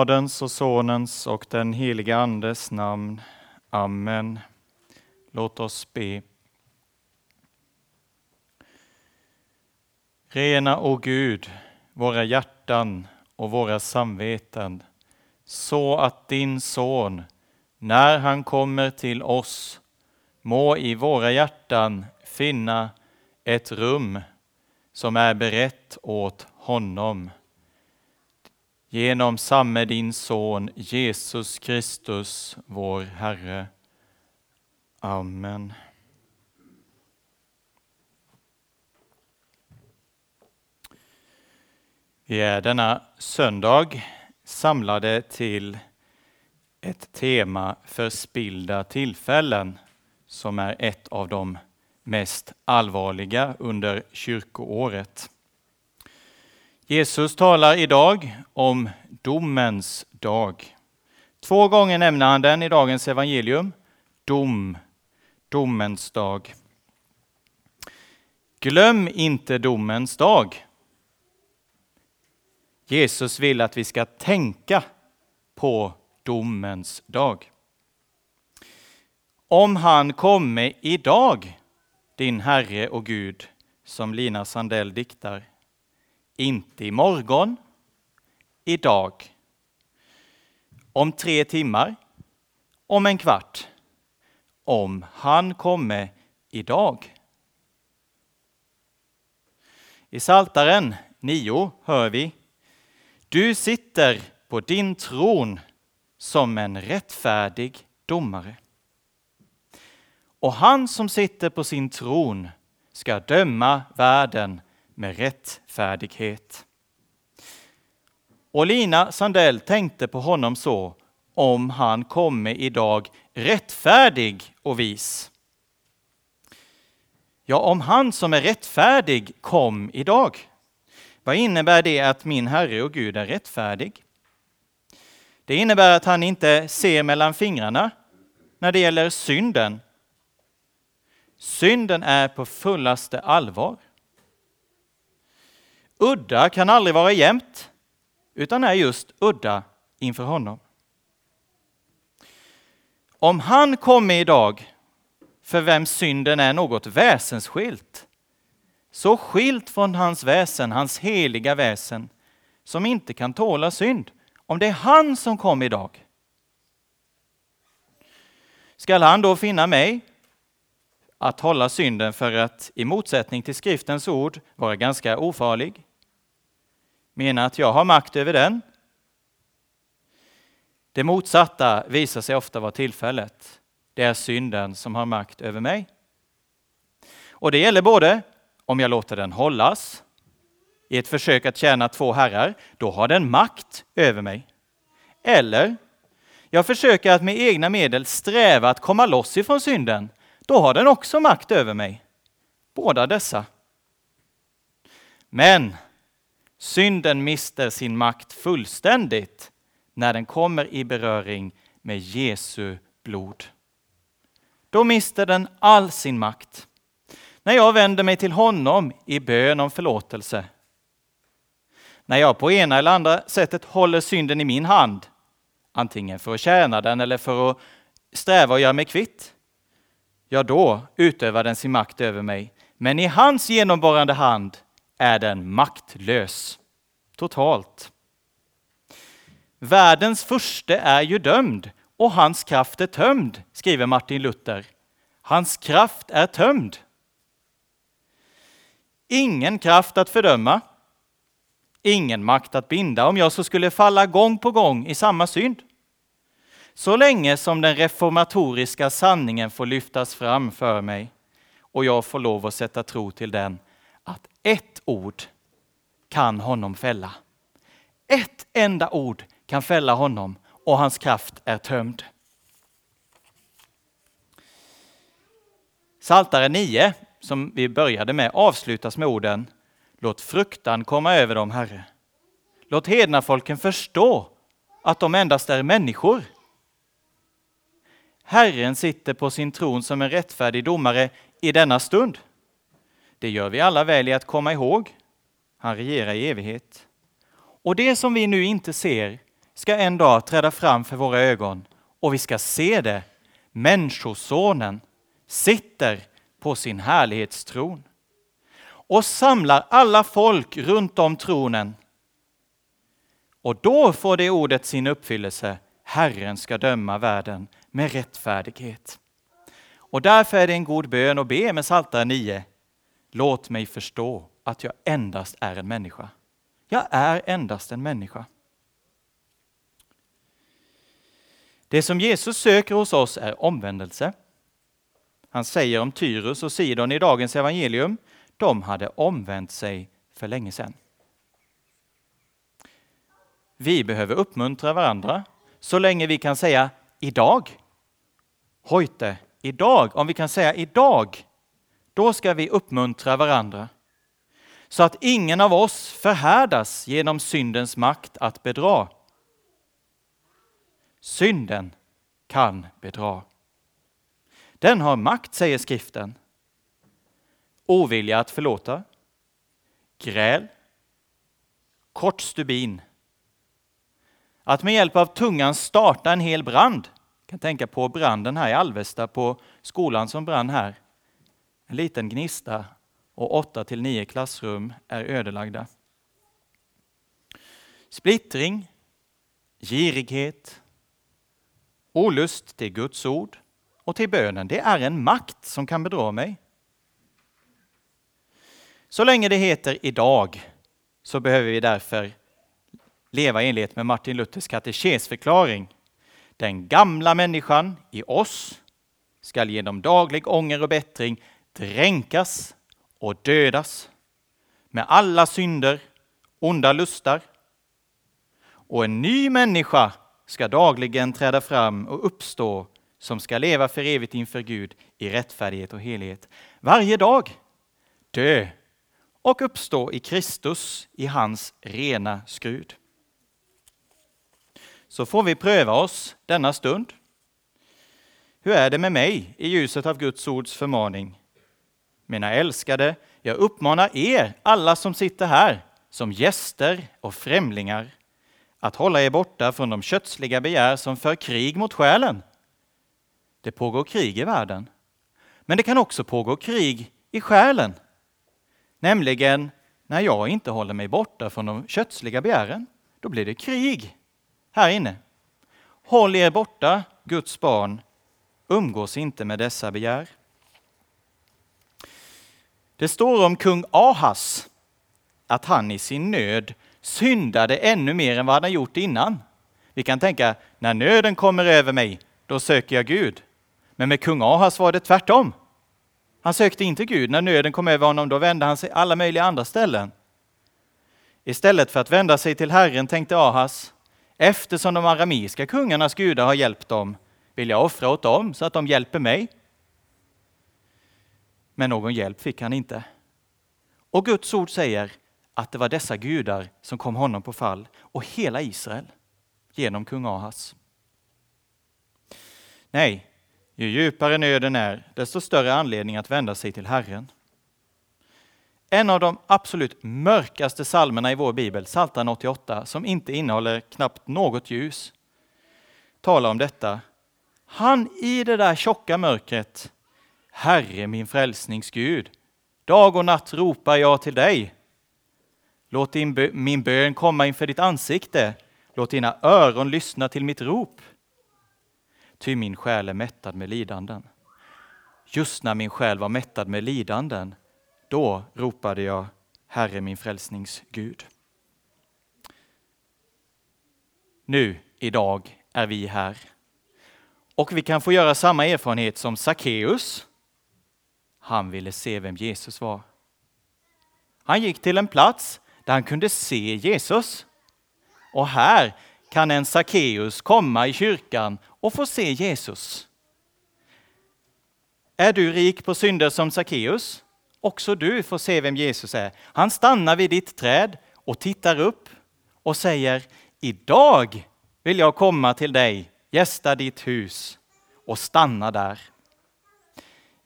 Faderns och Sonens och den helige Andes namn. Amen. Låt oss be. Rena, o Gud, våra hjärtan och våra samveten så att din son, när han kommer till oss, må i våra hjärtan finna ett rum som är berett åt honom genom samme din son Jesus Kristus, vår Herre. Amen. Vi är denna söndag samlade till ett tema förspillda tillfällen som är ett av de mest allvarliga under kyrkoåret. Jesus talar idag om domens dag. Två gånger nämner han den i dagens evangelium. Dom, domens dag. Glöm inte domens dag. Jesus vill att vi ska tänka på domens dag. Om han kommer idag, din Herre och Gud, som Lina Sandell diktar, inte imorgon, idag. Om tre timmar, om en kvart. Om han kommer idag. I Saltaren 9 hör vi Du sitter på din tron som en rättfärdig domare. Och han som sitter på sin tron ska döma världen med rättfärdighet. Och Lina Sandell tänkte på honom så, om han kommer idag rättfärdig och vis. Ja, om han som är rättfärdig kom idag, vad innebär det att min Herre och Gud är rättfärdig? Det innebär att han inte ser mellan fingrarna när det gäller synden. Synden är på fullaste allvar. Udda kan aldrig vara jämnt, utan är just udda inför honom. Om han kommer idag, för vem synden är något väsensskilt, så skilt från hans väsen, hans heliga väsen, som inte kan tåla synd, om det är han som kom idag. Skall han då finna mig att hålla synden för att i motsättning till skriftens ord vara ganska ofarlig? Menar att jag har makt över den. Det motsatta visar sig ofta vara tillfället. Det är synden som har makt över mig. Och det gäller både om jag låter den hållas i ett försök att tjäna två herrar, då har den makt över mig. Eller jag försöker att med egna medel sträva att komma loss ifrån synden, då har den också makt över mig. Båda dessa. Men Synden mister sin makt fullständigt när den kommer i beröring med Jesu blod. Då mister den all sin makt. När jag vänder mig till honom i bön om förlåtelse. När jag på ena eller andra sättet håller synden i min hand, antingen för att tjäna den eller för att sträva och göra mig kvitt, ja då utövar den sin makt över mig. Men i hans genomborrande hand är den maktlös. Totalt. Världens första är ju dömd och hans kraft är tömd, skriver Martin Luther. Hans kraft är tömd. Ingen kraft att fördöma. Ingen makt att binda om jag så skulle falla gång på gång i samma synd. Så länge som den reformatoriska sanningen får lyftas fram för mig och jag får lov att sätta tro till den, ett ord kan honom fälla. Ett enda ord kan fälla honom och hans kraft är tömd. Saltare 9, som vi började med, avslutas med orden Låt fruktan komma över dem, Herre. Låt hednafolken förstå att de endast är människor. Herren sitter på sin tron som en rättfärdig domare i denna stund. Det gör vi alla väl i att komma ihåg. Han regerar i evighet. Och det som vi nu inte ser ska en dag träda fram för våra ögon och vi ska se det. Människosonen sitter på sin härlighetstron och samlar alla folk runt om tronen. Och då får det ordet sin uppfyllelse. Herren ska döma världen med rättfärdighet. Och därför är det en god bön att be med Psaltaren 9. Låt mig förstå att jag endast är en människa. Jag är endast en människa. Det som Jesus söker hos oss är omvändelse. Han säger om Tyrus och Sidon i dagens evangelium, de hade omvänt sig för länge sedan. Vi behöver uppmuntra varandra så länge vi kan säga idag. Hojte, idag, om vi kan säga idag, då ska vi uppmuntra varandra. Så att ingen av oss förhärdas genom syndens makt att bedra. Synden kan bedra. Den har makt, säger skriften. Ovilja att förlåta, gräl, kort stubin. Att med hjälp av tungan starta en hel brand. Jag kan tänka på branden här i Alvesta på skolan som brann här. En liten gnista och åtta till nio klassrum är ödelagda. Splittring, girighet, olust till Guds ord och till bönen, det är en makt som kan bedra mig. Så länge det heter idag så behöver vi därför leva i enlighet med Martin Luthers katekesförklaring. Den gamla människan i oss skall genom daglig ånger och bättring dränkas och dödas med alla synder, onda lustar. Och en ny människa ska dagligen träda fram och uppstå som ska leva för evigt inför Gud i rättfärdighet och helighet. Varje dag dö och uppstå i Kristus i hans rena skrud. Så får vi pröva oss denna stund. Hur är det med mig i ljuset av Guds ords förmaning? Mina älskade, jag uppmanar er, alla som sitter här, som gäster och främlingar, att hålla er borta från de kötsliga begär som för krig mot själen. Det pågår krig i världen, men det kan också pågå krig i själen. Nämligen när jag inte håller mig borta från de kötsliga begären, då blir det krig här inne. Håll er borta, Guds barn, umgås inte med dessa begär. Det står om kung Ahas att han i sin nöd syndade ännu mer än vad han gjort innan. Vi kan tänka, när nöden kommer över mig, då söker jag Gud. Men med kung Ahas var det tvärtom. Han sökte inte Gud. När nöden kom över honom, då vände han sig alla möjliga andra ställen. Istället för att vända sig till Herren tänkte Ahas, eftersom de arameiska kungarnas gudar har hjälpt dem, vill jag offra åt dem så att de hjälper mig. Men någon hjälp fick han inte. Och Guds ord säger att det var dessa gudar som kom honom på fall och hela Israel genom kung Ahas. Nej, ju djupare nöden är, desto större anledning att vända sig till Herren. En av de absolut mörkaste psalmerna i vår bibel, Psaltaren 88, som inte innehåller knappt något ljus, talar om detta. Han i det där tjocka mörkret Herre min frälsningsgud, dag och natt ropar jag till dig. Låt din, min bön komma inför ditt ansikte. Låt dina öron lyssna till mitt rop. Ty min själ är mättad med lidanden. Just när min själ var mättad med lidanden, då ropade jag Herre min frälsningsgud. Nu, idag, är vi här. Och vi kan få göra samma erfarenhet som Sackeus. Han ville se vem Jesus var. Han gick till en plats där han kunde se Jesus. Och här kan en Sackeus komma i kyrkan och få se Jesus. Är du rik på synder som Sackeus? Också du får se vem Jesus är. Han stannar vid ditt träd och tittar upp och säger Idag vill jag komma till dig, gästa ditt hus och stanna där.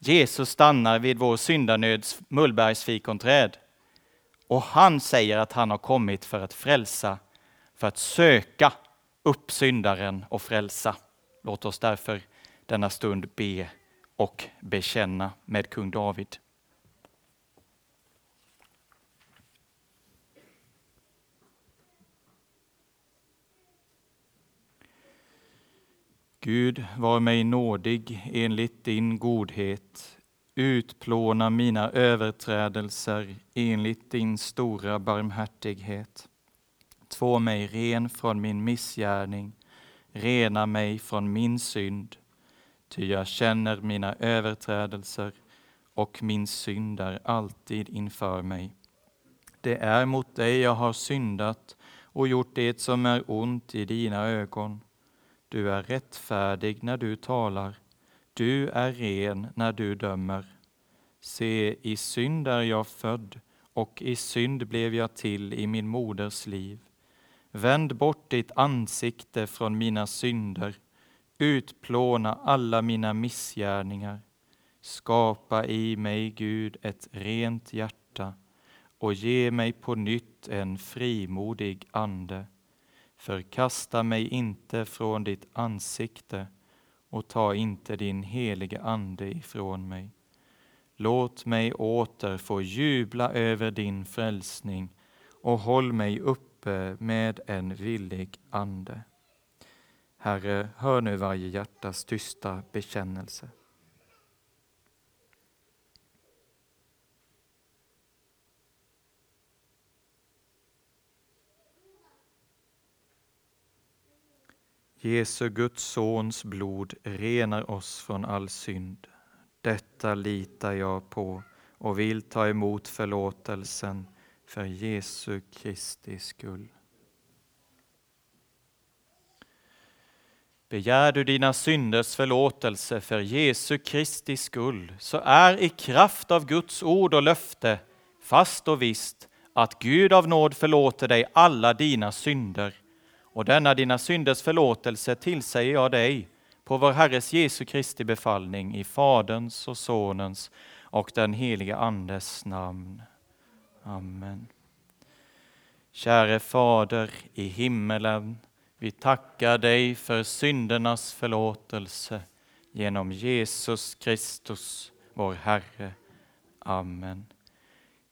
Jesus stannar vid vår syndanöds mullbergsfikonträd och han säger att han har kommit för att frälsa, för att söka upp syndaren och frälsa. Låt oss därför denna stund be och bekänna med kung David. Gud, var mig nådig enligt din godhet. Utplåna mina överträdelser enligt din stora barmhärtighet. Två mig ren från min missgärning, rena mig från min synd. Ty jag känner mina överträdelser och min synd är alltid inför mig. Det är mot dig jag har syndat och gjort det som är ont i dina ögon. Du är rättfärdig när du talar, du är ren när du dömer. Se, i synd är jag född, och i synd blev jag till i min moders liv. Vänd bort ditt ansikte från mina synder, utplåna alla mina missgärningar. Skapa i mig, Gud, ett rent hjärta och ge mig på nytt en frimodig ande. Förkasta mig inte från ditt ansikte och ta inte din helige Ande ifrån mig. Låt mig åter få jubla över din frälsning och håll mig uppe med en villig ande. Herre, hör nu varje hjärtas tysta bekännelse. Jesu Guds sons blod renar oss från all synd. Detta litar jag på och vill ta emot förlåtelsen för Jesu Kristi skull. Begär du dina synders förlåtelse för Jesu Kristi skull, så är i kraft av Guds ord och löfte fast och visst att Gud av nåd förlåter dig alla dina synder och denna dina synders förlåtelse tillsäger jag dig på vår Herres Jesu Kristi befallning i Faderns och Sonens och den helige Andes namn. Amen. Käre Fader i himmelen, vi tackar dig för syndernas förlåtelse genom Jesus Kristus, vår Herre. Amen.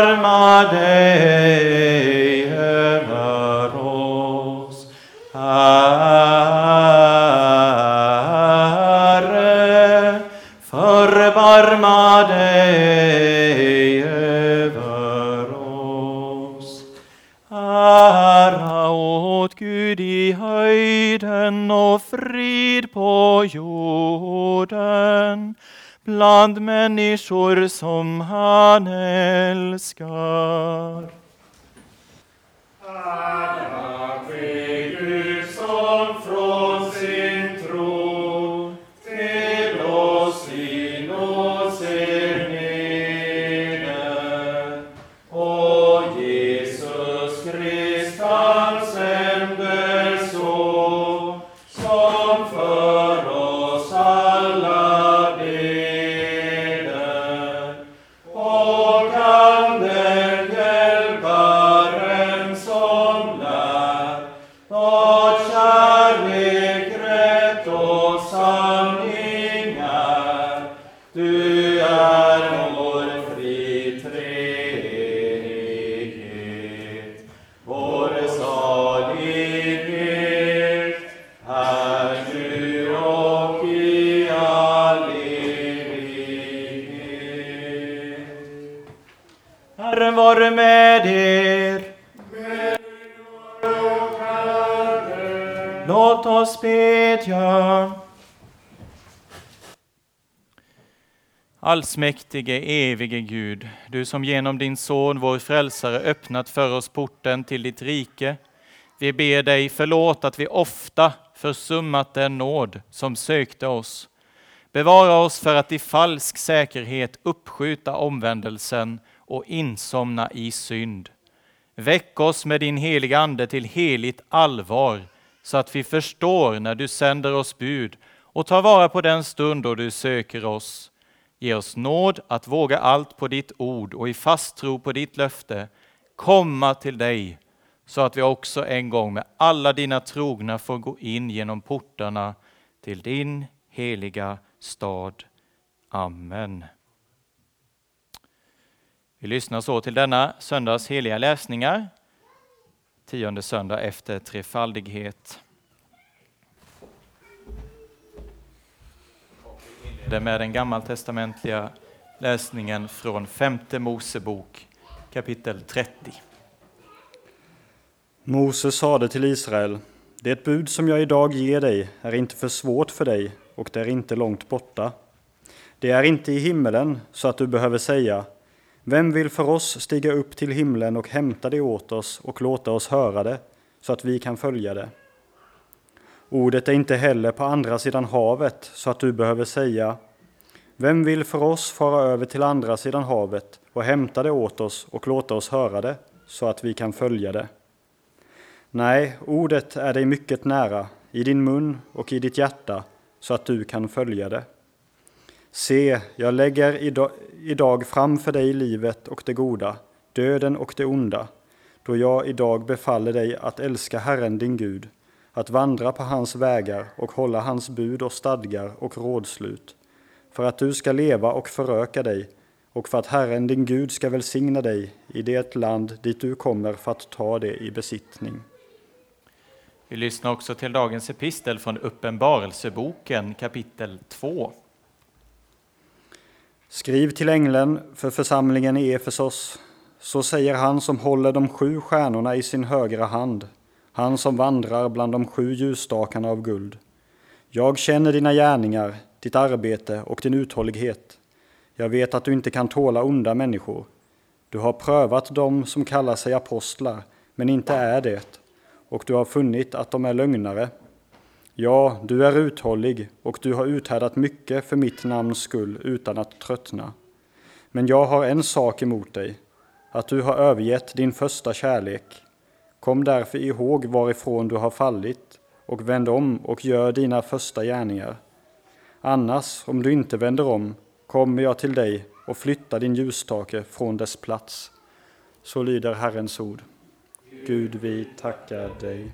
förbarma dig över oss. Herre, förbarma dig över oss. Ära åt Gud i höjden och frid på jorden bland människor som han älskar. Ära ske Gud som från Allsmäktige, evige Gud, du som genom din son, vår frälsare, öppnat för oss porten till ditt rike. Vi ber dig förlåt att vi ofta försummat den nåd som sökte oss. Bevara oss för att i falsk säkerhet uppskjuta omvändelsen och insomna i synd. Väck oss med din heliga Ande till heligt allvar så att vi förstår när du sänder oss bud och tar vara på den stund då du söker oss. Ge oss nåd att våga allt på ditt ord och i fast tro på ditt löfte komma till dig så att vi också en gång med alla dina trogna får gå in genom portarna till din heliga stad. Amen. Vi lyssnar så till denna söndags heliga läsningar, tionde söndag efter trefaldighet. Det med den gammaltestamentliga läsningen från femte Mosebok kapitel 30. Moses sade till Israel, det bud som jag idag ger dig är inte för svårt för dig och det är inte långt borta. Det är inte i himmelen så att du behöver säga, vem vill för oss stiga upp till himlen och hämta det åt oss och låta oss höra det, så att vi kan följa det? Ordet är inte heller på andra sidan havet, så att du behöver säga, vem vill för oss fara över till andra sidan havet och hämta det åt oss och låta oss höra det, så att vi kan följa det? Nej, ordet är dig mycket nära, i din mun och i ditt hjärta, så att du kan följa det. Se, jag lägger idag framför dig livet och det goda, döden och det onda, då jag idag befaller dig att älska Herren din Gud, att vandra på hans vägar och hålla hans bud och stadgar och rådslut, för att du ska leva och föröka dig och för att Herren din Gud ska välsigna dig i det land dit du kommer för att ta det i besittning. Vi lyssnar också till dagens epistel från Uppenbarelseboken kapitel 2. Skriv till ängeln för församlingen i Efesos. Så säger han som håller de sju stjärnorna i sin högra hand, han som vandrar bland de sju ljusstakarna av guld. Jag känner dina gärningar, ditt arbete och din uthållighet. Jag vet att du inte kan tåla onda människor. Du har prövat dem som kallar sig apostlar, men inte är det, och du har funnit att de är lögnare. Ja, du är uthållig och du har uthärdat mycket för mitt namns skull utan att tröttna. Men jag har en sak emot dig, att du har övergett din första kärlek. Kom därför ihåg varifrån du har fallit och vänd om och gör dina första gärningar. Annars, om du inte vänder om, kommer jag till dig och flyttar din ljusstake från dess plats. Så lyder Herrens ord. Gud, vi tackar dig.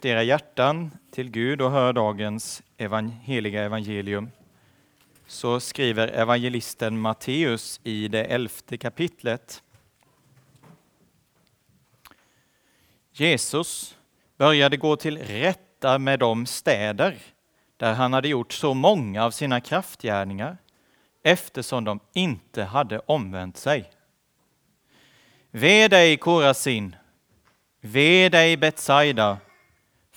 Lyft era hjärtan till Gud och hör dagens heliga evangelium. Så skriver evangelisten Matteus i det elfte kapitlet. Jesus började gå till rätta med de städer där han hade gjort så många av sina kraftgärningar eftersom de inte hade omvänt sig. Ve dig Korasin, ve dig Betsaida,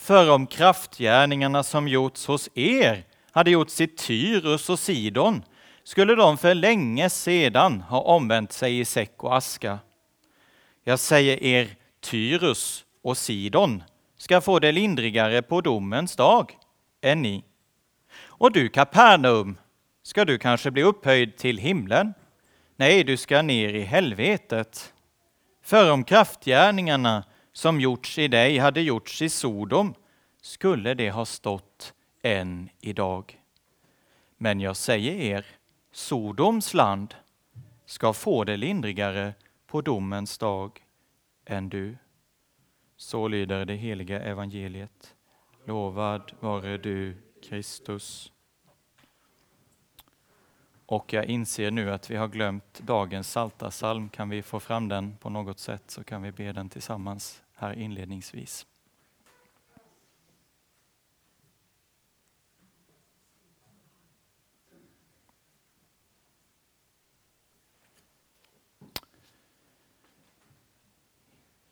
för om kraftgärningarna som gjorts hos er hade gjorts i Tyrus och Sidon skulle de för länge sedan ha omvänt sig i säck och aska. Jag säger er, Tyrus och Sidon ska få det lindrigare på domens dag än ni. Och du Kapernaum, ska du kanske bli upphöjd till himlen? Nej, du ska ner i helvetet. För om kraftgärningarna som gjorts i dig hade gjorts i Sodom skulle det ha stått än idag. Men jag säger er, Sodoms land ska få det lindrigare på domens dag än du. Så lyder det heliga evangeliet. Lovad vare du, Kristus. Och jag inser nu att vi har glömt dagens saltasalm. Kan vi få fram den på något sätt så kan vi be den tillsammans här inledningsvis.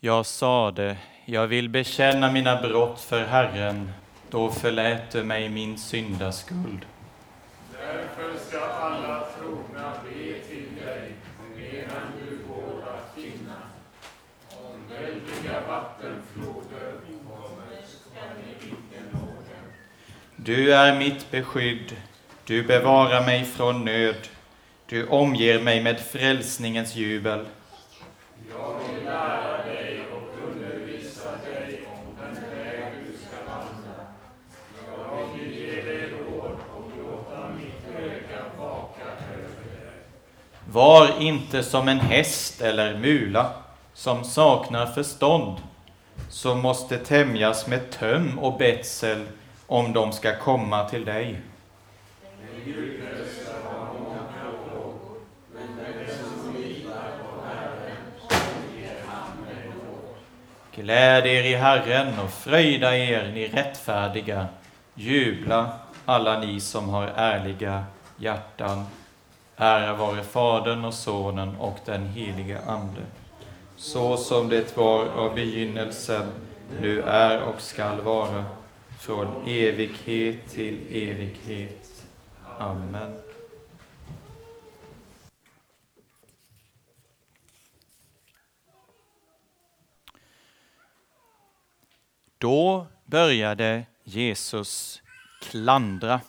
Jag sade, jag vill bekänna mina brott för Herren, då förlät du mig min syndaskuld. Därför Du är mitt beskydd, du bevarar mig från nöd, du omger mig med frälsningens jubel. Jag vill lära dig och undervisa dig om den väg du ska vandra. Jag vill ge dig råd och låta mitt öga vaka över dig. Var inte som en häst eller mula som saknar förstånd, som måste tämjas med töm och betsel om de ska komma till dig. Gläd er i Herren och fröjda er, ni rättfärdiga. Jubla, alla ni som har ärliga hjärtan. Ära vare Fadern och Sonen och den helige Ande. Så som det var av begynnelsen, nu är och skall vara, från evighet till evighet. Amen. Då började Jesus klandra.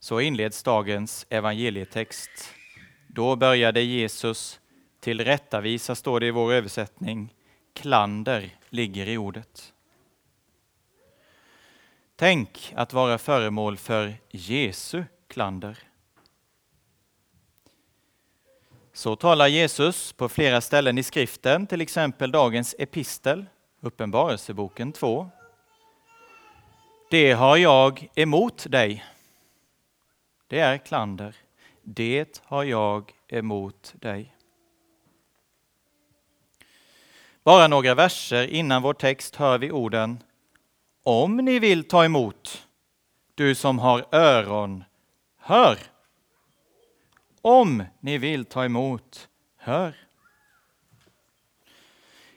Så inleds dagens evangelietext. Då började Jesus tillrättavisa, står det i vår översättning. Klander ligger i ordet. Tänk att vara föremål för Jesu klander. Så talar Jesus på flera ställen i skriften, till exempel dagens epistel, Uppenbarelseboken 2. Det har jag emot dig. Det är klander. Det har jag emot dig. Bara några verser innan vår text hör vi orden om ni vill ta emot, du som har öron, hör. Om ni vill ta emot, hör.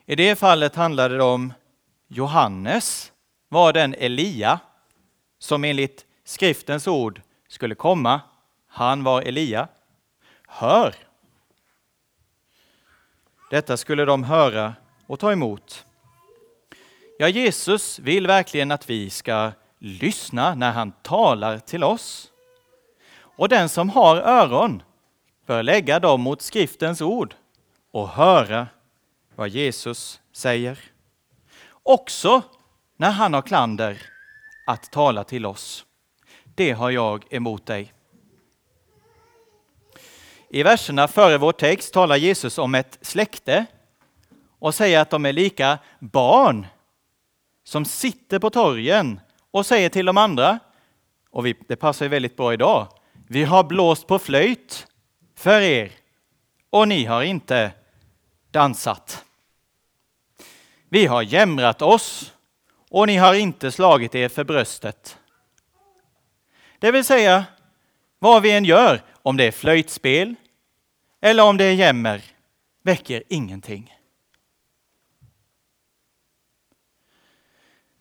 I det fallet handlade det om Johannes var den Elia som enligt skriftens ord skulle komma. Han var Elia. Hör! Detta skulle de höra och ta emot. Ja, Jesus vill verkligen att vi ska lyssna när han talar till oss. Och den som har öron bör lägga dem mot skriftens ord och höra vad Jesus säger. Också när han har klander att tala till oss. Det har jag emot dig. I verserna före vår text talar Jesus om ett släkte och säger att de är lika barn som sitter på torgen och säger till de andra, och vi, det passar ju väldigt bra idag, vi har blåst på flöjt för er och ni har inte dansat. Vi har jämrat oss och ni har inte slagit er för bröstet. Det vill säga, vad vi än gör, om det är flöjtspel eller om det är jämmer, väcker ingenting.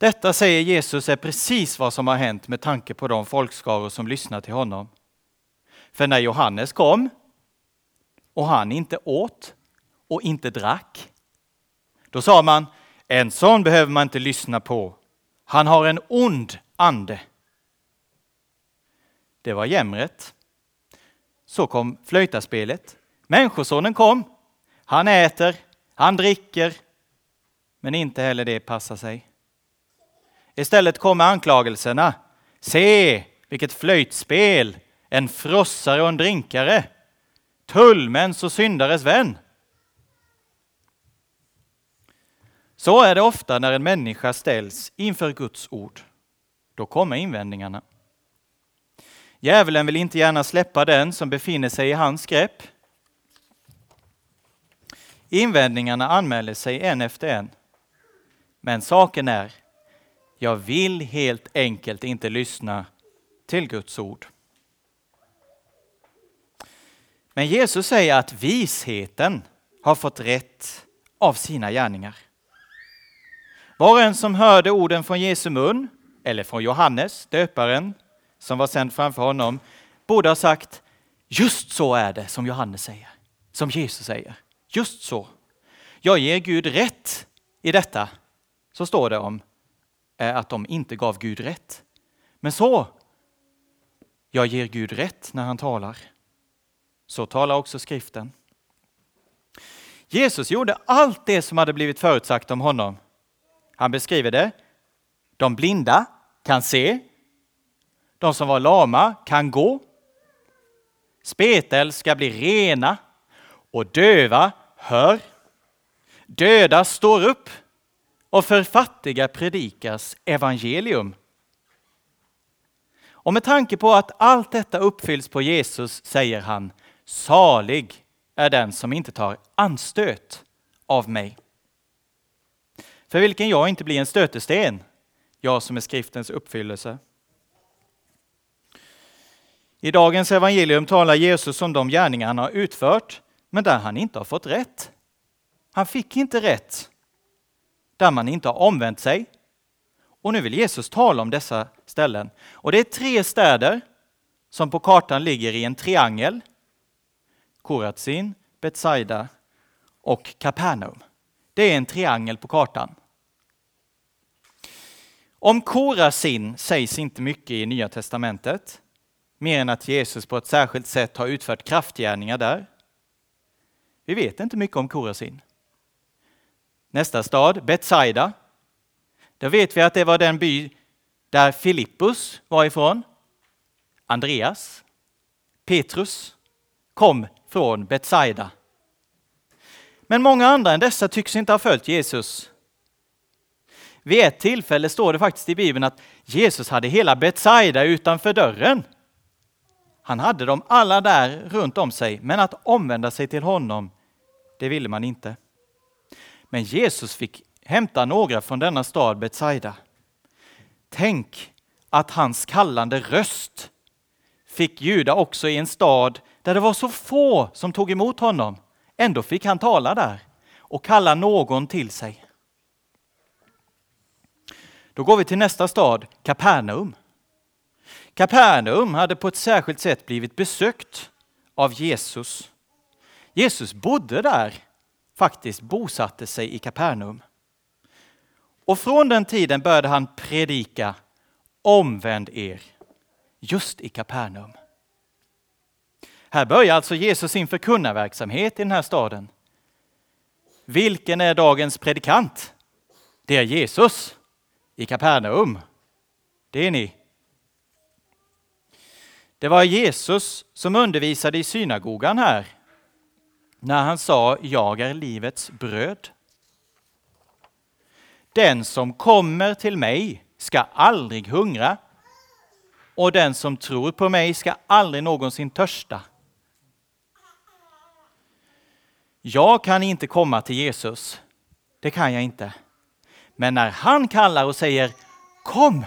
Detta säger Jesus är precis vad som har hänt med tanke på de folkskaror som lyssnar till honom. För när Johannes kom och han inte åt och inte drack, då sa man, en sån behöver man inte lyssna på. Han har en ond ande. Det var jämret. Så kom flöjtaspelet. Människosonen kom. Han äter, han dricker, men inte heller det passar sig. Istället kommer anklagelserna. Se vilket flöjtspel, en frossare och en drinkare, tullmäns och syndares vän. Så är det ofta när en människa ställs inför Guds ord. Då kommer invändningarna. Djävulen vill inte gärna släppa den som befinner sig i hans grepp. Invändningarna anmäler sig en efter en. Men saken är, jag vill helt enkelt inte lyssna till Guds ord. Men Jesus säger att visheten har fått rätt av sina gärningar. Var och en som hörde orden från Jesu mun, eller från Johannes, döparen, som var sänd framför honom, borde ha sagt just så är det som Johannes säger, som Jesus säger. Just så. Jag ger Gud rätt i detta. Så står det om är att de inte gav Gud rätt. Men så, jag ger Gud rätt när han talar. Så talar också skriften. Jesus gjorde allt det som hade blivit förutsagt om honom. Han beskriver det. De blinda kan se. De som var lama kan gå. Spetel ska bli rena och döva hör. Döda står upp och för fattiga predikas evangelium. Och med tanke på att allt detta uppfylls på Jesus säger han Salig är den som inte tar anstöt av mig. För vilken jag inte blir en stötesten, jag som är skriftens uppfyllelse. I dagens evangelium talar Jesus om de gärningar han har utfört, men där han inte har fått rätt. Han fick inte rätt där man inte har omvänt sig. Och nu vill Jesus tala om dessa ställen. Och det är tre städer som på kartan ligger i en triangel. Korazin, Betsaida och Kapernaum. Det är en triangel på kartan. Om Korazin sägs inte mycket i Nya Testamentet, mer än att Jesus på ett särskilt sätt har utfört kraftgärningar där. Vi vet inte mycket om Korazin. Nästa stad, Betsaida. Då vet vi att det var den by där Filippus var ifrån. Andreas, Petrus kom från Betsaida. Men många andra än dessa tycks inte ha följt Jesus. Vid ett tillfälle står det faktiskt i Bibeln att Jesus hade hela Betsaida utanför dörren. Han hade dem alla där runt om sig, men att omvända sig till honom, det ville man inte. Men Jesus fick hämta några från denna stad Betsaida. Tänk att hans kallande röst fick ljuda också i en stad där det var så få som tog emot honom. Ändå fick han tala där och kalla någon till sig. Då går vi till nästa stad, Kapernaum. Kapernaum hade på ett särskilt sätt blivit besökt av Jesus. Jesus bodde där, faktiskt bosatte sig i Kapernaum. Och från den tiden började han predika omvänd er, just i Kapernaum. Här börjar alltså Jesus sin förkunnarverksamhet i den här staden. Vilken är dagens predikant? Det är Jesus i Kapernaum. Det är ni. Det var Jesus som undervisade i synagogan här när han sa jag är livets bröd. den som kommer till mig ska aldrig hungra och den som tror på mig ska aldrig någonsin törsta. Jag kan inte komma till Jesus. Det kan jag inte. Men när han kallar och säger Kom!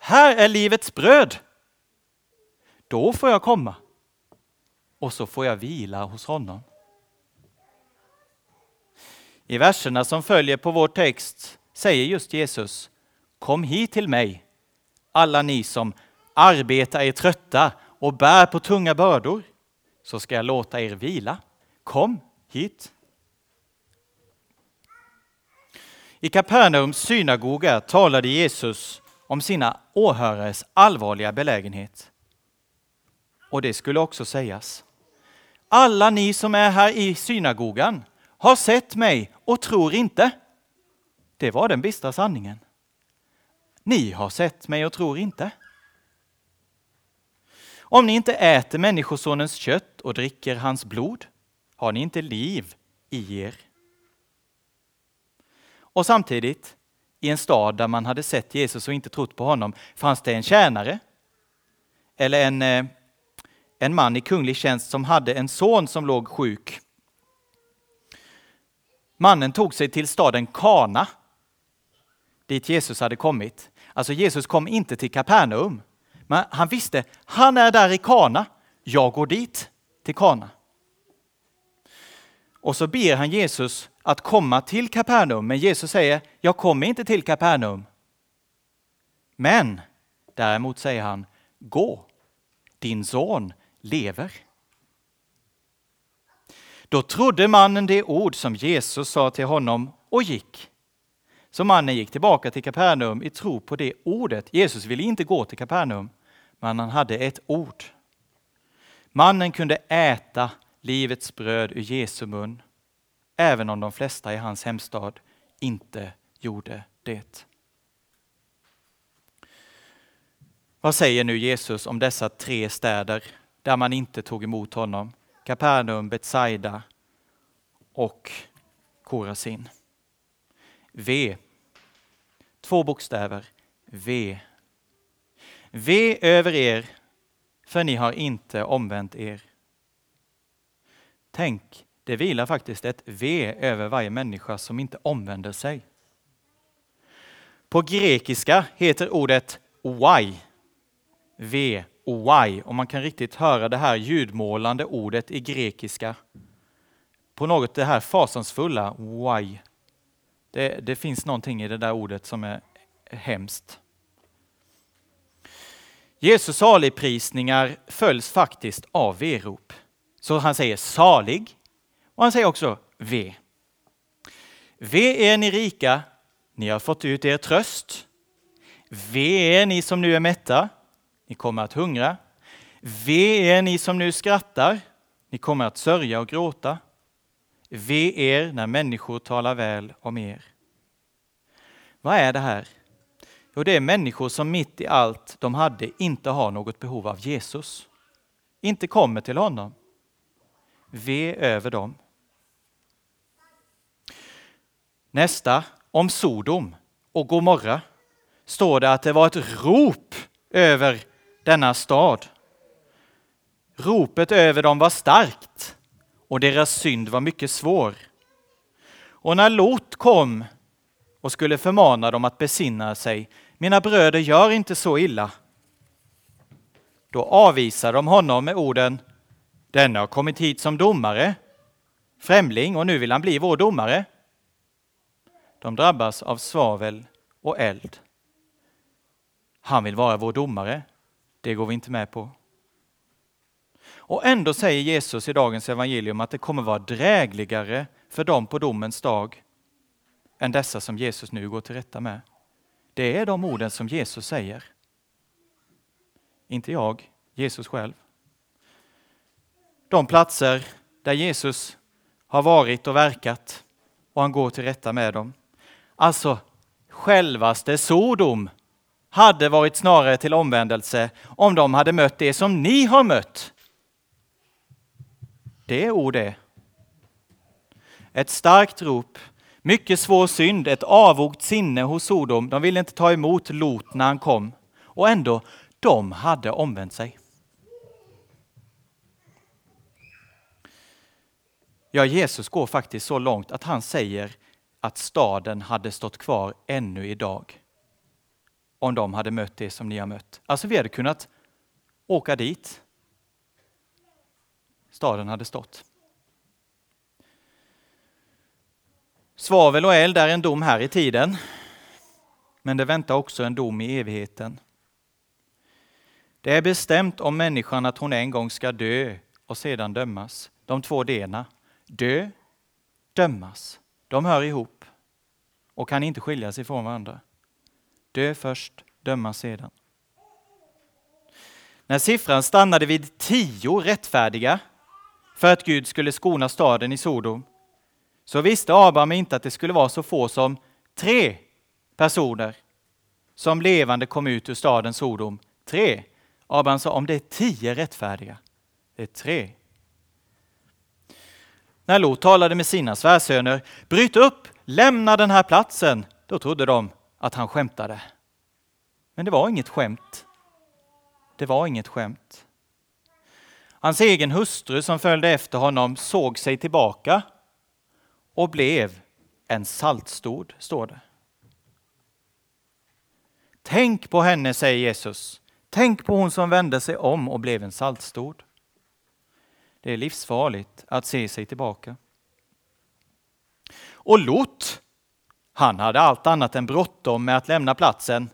Här är livets bröd. Då får jag komma. Och så får jag vila hos honom. I verserna som följer på vår text säger just Jesus Kom hit till mig, alla ni som arbetar är trötta och bär på tunga bördor, så ska jag låta er vila. Kom hit. I Kapernaums synagoga talade Jesus om sina åhörares allvarliga belägenhet. Och det skulle också sägas. Alla ni som är här i synagogan har sett mig och tror inte. Det var den bistra sanningen. Ni har sett mig och tror inte. Om ni inte äter Människosonens kött och dricker hans blod har ni inte liv i er. Och samtidigt, i en stad där man hade sett Jesus och inte trott på honom, fanns det en tjänare eller en, eh, en man i kunglig tjänst som hade en son som låg sjuk. Mannen tog sig till staden Kana, dit Jesus hade kommit. Alltså Jesus kom inte till Kapernaum, men han visste, han är där i Kana, jag går dit, till Kana. Och så ber han Jesus att komma till Kapernaum, men Jesus säger, jag kommer inte till Kapernaum. Men däremot säger han, gå, din son lever. Då trodde mannen det ord som Jesus sa till honom och gick. Så mannen gick tillbaka till Kapernaum i tro på det ordet. Jesus ville inte gå till Kapernaum, men han hade ett ord. Mannen kunde äta livets bröd ur Jesu mun, även om de flesta i hans hemstad inte gjorde det. Vad säger nu Jesus om dessa tre städer där man inte tog emot honom? Kapernaum, Betsaida och Korasin. V. Två bokstäver. V. V över er, för ni har inte omvänt er. Tänk, det vilar faktiskt ett V över varje människa som inte omvänder sig. På grekiska heter ordet why. V och om Och man kan riktigt höra det här ljudmålande ordet i grekiska. På något det här fasansfulla, why. Det, det finns någonting i det där ordet som är hemskt. Jesus saligprisningar följs faktiskt av verop. Så han säger salig och han säger också ve. Ve är ni rika, ni har fått ut er tröst. Ve är ni som nu är mätta, ni kommer att hungra. Ve er ni som nu skrattar, ni kommer att sörja och gråta. Ve er när människor talar väl om er. Vad är det här? Jo, det är människor som mitt i allt de hade inte har något behov av Jesus. Inte kommer till honom. Ve över dem. Nästa, om Sodom och Gomorra, står det att det var ett rop över denna stad. Ropet över dem var starkt och deras synd var mycket svår. Och när Lot kom och skulle förmana dem att besinna sig, mina bröder, gör inte så illa. Då avvisar de honom med orden, denne har kommit hit som domare, främling och nu vill han bli vår domare. De drabbas av svavel och eld. Han vill vara vår domare. Det går vi inte med på. Och ändå säger Jesus i dagens evangelium att det kommer vara drägligare för dem på domens dag än dessa som Jesus nu går till rätta med. Det är de orden som Jesus säger. Inte jag, Jesus själv. De platser där Jesus har varit och verkat och han går till rätta med dem. Alltså, självaste Sodom hade varit snarare till omvändelse om de hade mött det som ni har mött. Det är ord det. Ett starkt rop Mycket svår synd, ett avogt sinne hos Sodom. De ville inte ta emot Lot när han kom. Och ändå, de hade omvänt sig. Ja, Jesus går faktiskt så långt att han säger att staden hade stått kvar ännu idag. Om de hade mött det som ni har mött. Alltså vi hade kunnat åka dit. Staden hade stått. Svavel och eld är en dom här i tiden. Men det väntar också en dom i evigheten. Det är bestämt om människan att hon en gång ska dö och sedan dömas. De två delarna. Dö, dömas. De hör ihop och kan inte skiljas ifrån varandra. Dö först, döma sedan. När siffran stannade vid tio rättfärdiga för att Gud skulle skona staden i Sodom så visste Abraham inte att det skulle vara så få som tre personer som levande kom ut ur staden Sodom. Tre. Abraham sa om det är tio rättfärdiga, det är tre. När Lot talade med sina svärsöner, bryt upp, lämna den här platsen, då trodde de att han skämtade. Men det var inget skämt. Det var inget skämt. Hans egen hustru som följde efter honom såg sig tillbaka och blev en saltstod, står det. Tänk på henne, säger Jesus. Tänk på hon som vände sig om och blev en saltstod. Det är livsfarligt att se sig tillbaka. Och Lot, han hade allt annat än bråttom med att lämna platsen.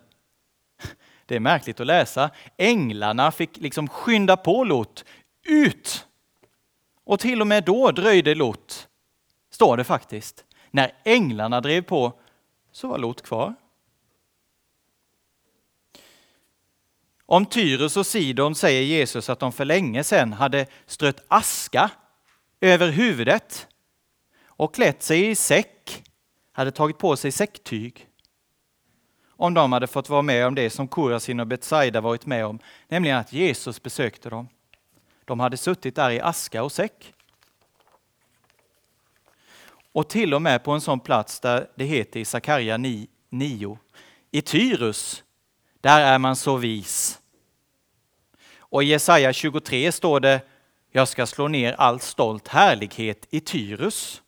Det är märkligt att läsa. Änglarna fick liksom skynda på Lot. Ut! Och till och med då dröjde Lot står det faktiskt. När änglarna drev på så var Lot kvar. Om Tyrus och Sidon säger Jesus att de för länge sedan hade strött aska över huvudet och klätt sig i säck, hade tagit på sig säcktyg. Om de hade fått vara med om det som Korasin och Betsaida varit med om, nämligen att Jesus besökte dem. De hade suttit där i aska och säck. Och till och med på en sån plats där det heter i Sakarja 9. I Tyrus, där är man så vis. Och i Jesaja 23 står det, jag ska slå ner all stolt härlighet i Tyrus.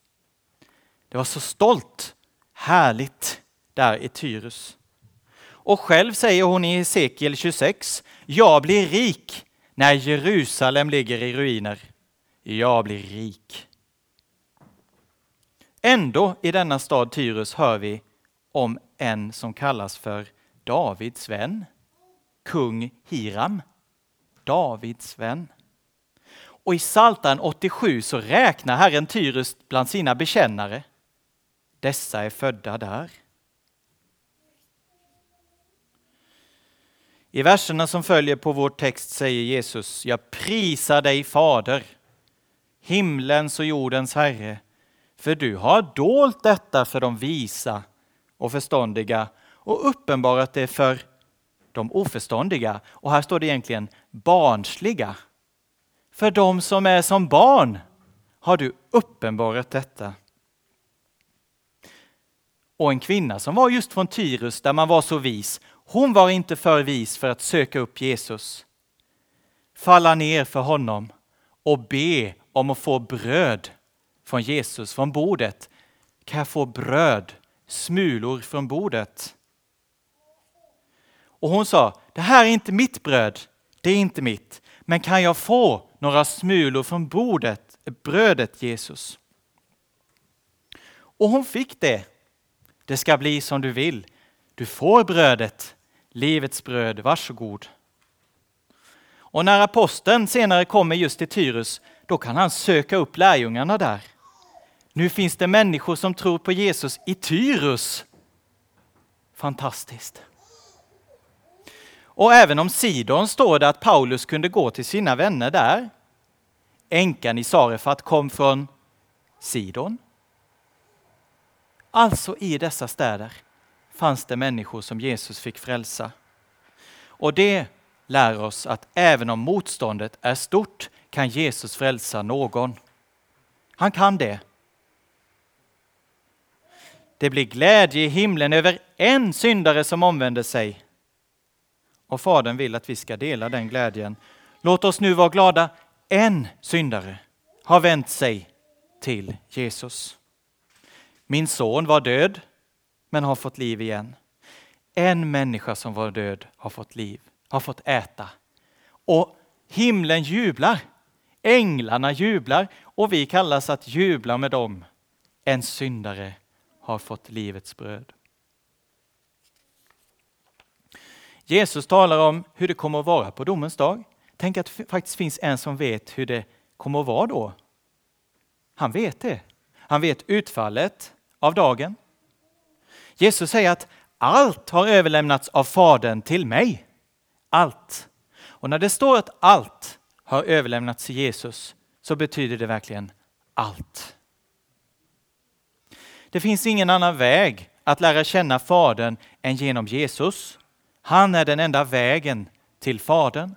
Det var så stolt, härligt där i Tyrus. Och själv säger hon i Hesekiel 26, jag blir rik när Jerusalem ligger i ruiner. Jag blir rik. Ändå i denna stad Tyrus hör vi om en som kallas för Davids vän, kung Hiram. Davids vän. Och i Psaltaren 87 så räknar Herren Tyrus bland sina bekännare. Dessa är födda där. I verserna som följer på vår text säger Jesus, jag prisar dig Fader, himlens och jordens Herre, för du har dolt detta för de visa och förståndiga och uppenbarat det för de oförståndiga. Och här står det egentligen barnsliga. För de som är som barn har du uppenbarat detta. Och en kvinna som var just från Tyrus där man var så vis, hon var inte för vis för att söka upp Jesus. Falla ner för honom och be om att få bröd från Jesus, från bordet. Kan jag få bröd, smulor från bordet? Och hon sa, det här är inte mitt bröd, det är inte mitt. Men kan jag få några smulor från bordet, brödet Jesus? Och hon fick det. Det ska bli som du vill. Du får brödet, livets bröd, varsågod. Och när aposteln senare kommer just till Tyrus, då kan han söka upp lärjungarna där. Nu finns det människor som tror på Jesus i Tyrus. Fantastiskt. Och även om Sidon står det att Paulus kunde gå till sina vänner där. Änkan i Sarefat kom från Sidon. Alltså i dessa städer fanns det människor som Jesus fick frälsa. Och det lär oss att även om motståndet är stort kan Jesus frälsa någon. Han kan det. Det blir glädje i himlen över en syndare som omvänder sig. Och Fadern vill att vi ska dela den glädjen. Låt oss nu vara glada. En syndare har vänt sig till Jesus. Min son var död, men har fått liv igen. En människa som var död har fått liv, har fått äta. Och himlen jublar. Änglarna jublar och vi kallas att jubla med dem. En syndare har fått livets bröd. Jesus talar om hur det kommer att vara på domens dag. Tänk att det faktiskt finns en som vet hur det kommer att vara då. Han vet det. Han vet utfallet av dagen. Jesus säger att allt har överlämnats av Fadern till mig. Allt. Och när det står att allt har överlämnats till Jesus så betyder det verkligen allt. Det finns ingen annan väg att lära känna Fadern än genom Jesus. Han är den enda vägen till Fadern.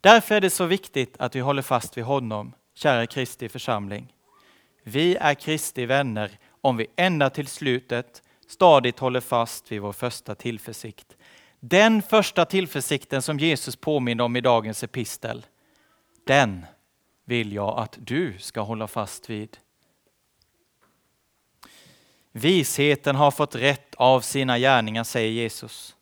Därför är det så viktigt att vi håller fast vid honom, kära Kristi församling. Vi är Kristi vänner om vi ända till slutet stadigt håller fast vid vår första tillförsikt. Den första tillförsikten som Jesus påminner om i dagens epistel, den vill jag att du ska hålla fast vid. Visheten har fått rätt av sina gärningar, säger Jesus.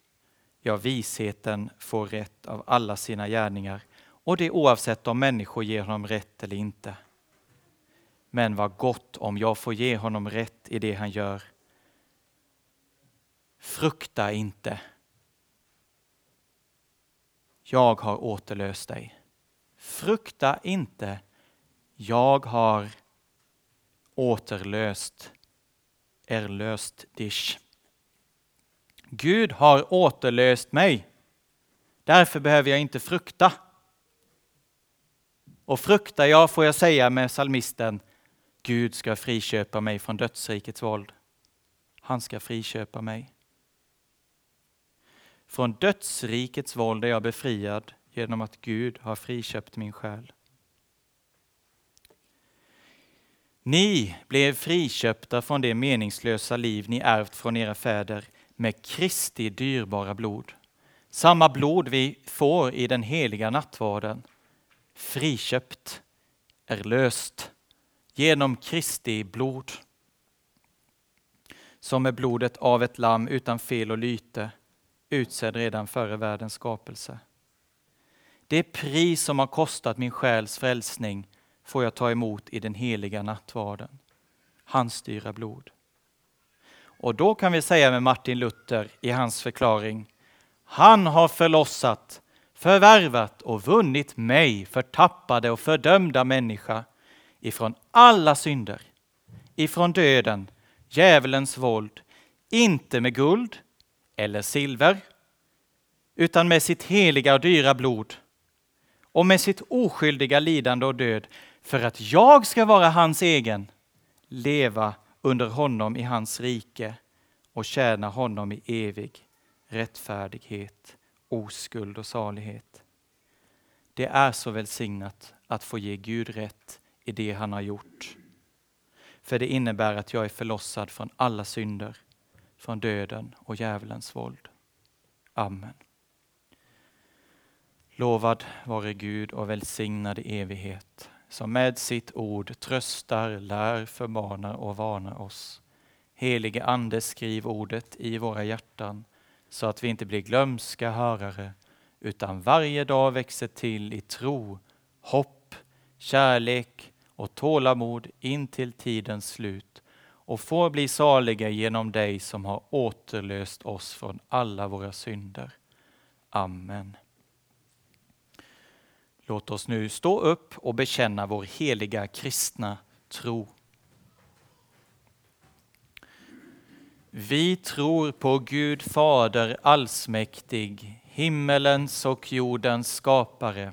Ja, visheten får rätt av alla sina gärningar och det oavsett om människor ger honom rätt eller inte. Men vad gott om jag får ge honom rätt i det han gör. Frukta inte. Jag har återlöst dig. Frukta inte. Jag har återlöst erlöst dich. Gud har återlöst mig. Därför behöver jag inte frukta. Och fruktar jag får jag säga med salmisten, Gud ska friköpa mig från dödsrikets våld. Han ska friköpa mig. Från dödsrikets våld är jag befriad genom att Gud har friköpt min själ. Ni blev friköpta från det meningslösa liv ni ärvt från era fäder med Kristi dyrbara blod. Samma blod vi får i den heliga nattvarden. Friköpt är löst genom Kristi blod. Som är blodet av ett lamm utan fel och lyte, utsedd redan före världens skapelse. Det pris som har kostat min själs frälsning får jag ta emot i den heliga nattvarden. Hans dyra blod. Och då kan vi säga med Martin Luther i hans förklaring. Han har förlossat, förvärvat och vunnit mig, förtappade och fördömda människa, ifrån alla synder, ifrån döden, djävulens våld, inte med guld eller silver, utan med sitt heliga och dyra blod och med sitt oskyldiga lidande och död för att jag ska vara hans egen, leva under honom i hans rike och tjäna honom i evig rättfärdighet, oskuld och salighet. Det är så välsignat att få ge Gud rätt i det han har gjort. För det innebär att jag är förlossad från alla synder, från döden och djävulens våld. Amen. Lovad vare Gud och välsignad i evighet som med sitt ord tröstar, lär, förmanar och varnar oss. Helige Ande, skriv ordet i våra hjärtan så att vi inte blir glömska hörare utan varje dag växer till i tro, hopp, kärlek och tålamod in till tidens slut och får bli saliga genom dig som har återlöst oss från alla våra synder. Amen. Låt oss nu stå upp och bekänna vår heliga kristna tro. Vi tror på Gud Fader allsmäktig, himmelens och jordens skapare.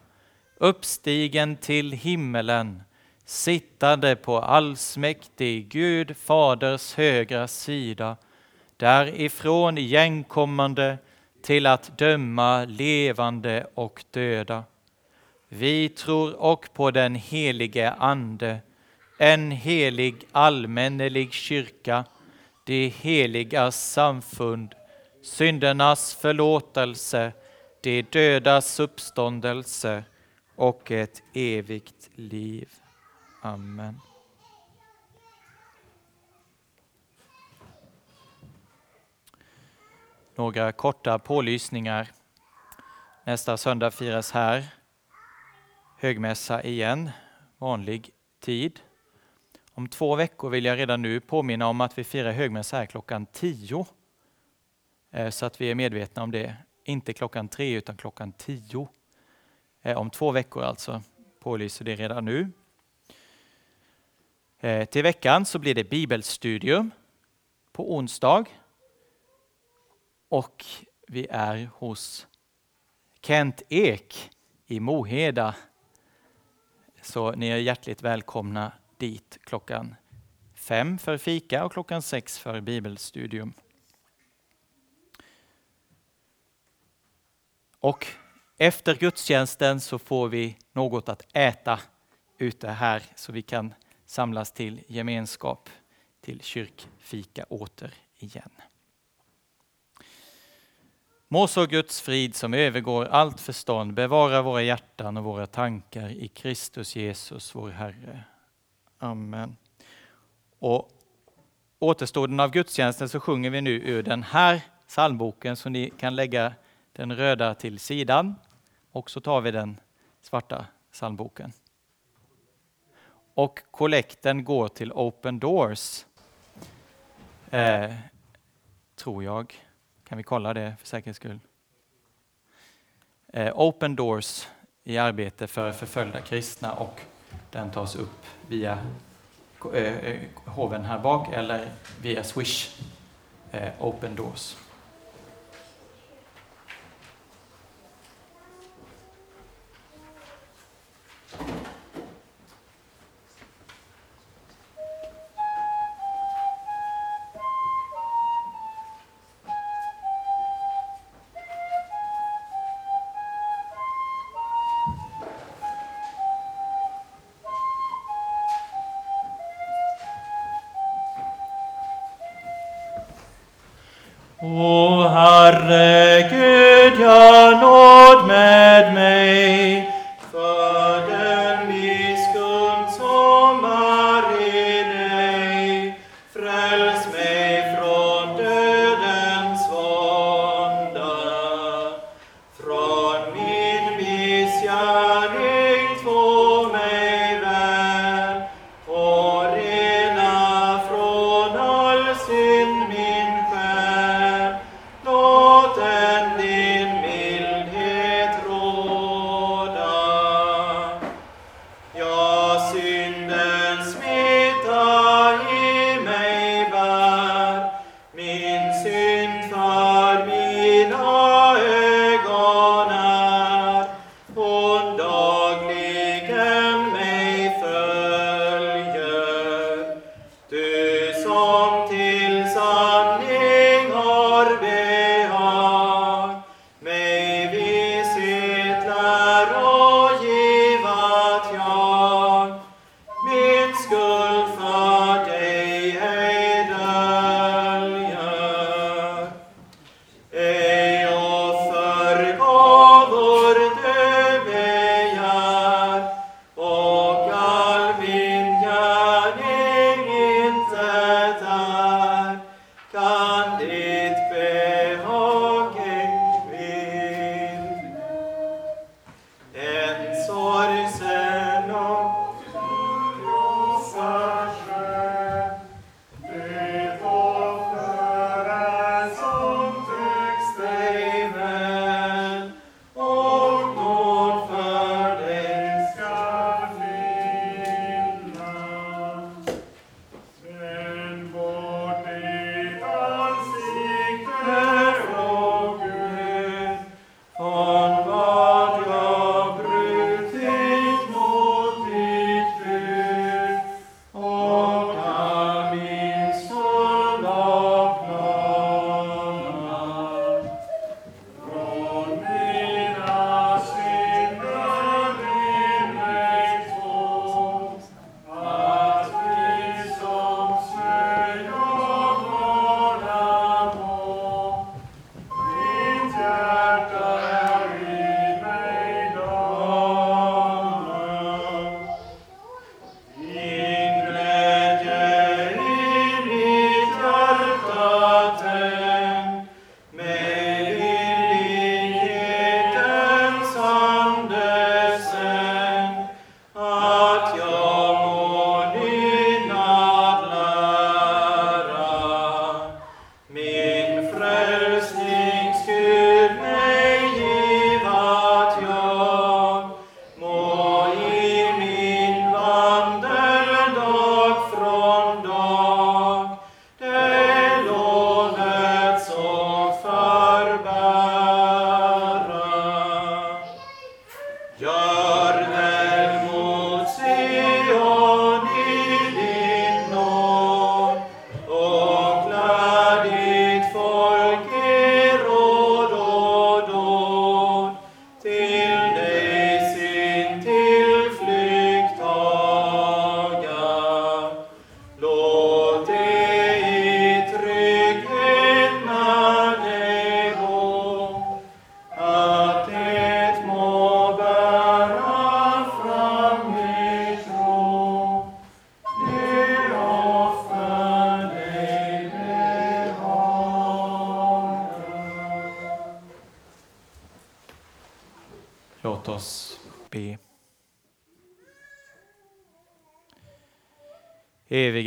uppstigen till himmelen, sittande på allsmäktig Gud faders högra sida, därifrån igenkommande till att döma levande och döda. Vi tror och på den helige Ande, en helig allmännelig kyrka, de heligas samfund, syndernas förlåtelse, de dödas uppståndelse och ett evigt liv. Amen. Några korta pålysningar. Nästa söndag firas här högmässa igen, vanlig tid. Om två veckor vill jag redan nu påminna om att vi firar högmässa här klockan 10. Eh, så att vi är medvetna om det. Inte klockan 3, utan klockan 10. Eh, om två veckor alltså. Pålyser det redan nu. Eh, till veckan så blir det bibelstudium på onsdag. Och vi är hos Kent Ek i Moheda. Så ni är hjärtligt välkomna dit klockan fem för fika och klockan sex för bibelstudium. Och efter gudstjänsten så får vi något att äta ute här så vi kan samlas till gemenskap, till kyrkfika åter igen. Må så Guds frid som övergår allt förstånd bevara våra hjärtan och våra tankar i Kristus Jesus, vår Herre. Amen. Och återstoden av gudstjänsten så sjunger vi nu ur den här psalmboken så ni kan lägga den röda till sidan och så tar vi den svarta psalmboken. Och kollekten går till Open Doors. Eh, tror jag. Kan vi kolla det för säkerhets skull? Eh, Open Doors i arbete för förföljda kristna och den tas upp via eh, eh hoven här bak eller via Swish. Eh, Open Doors.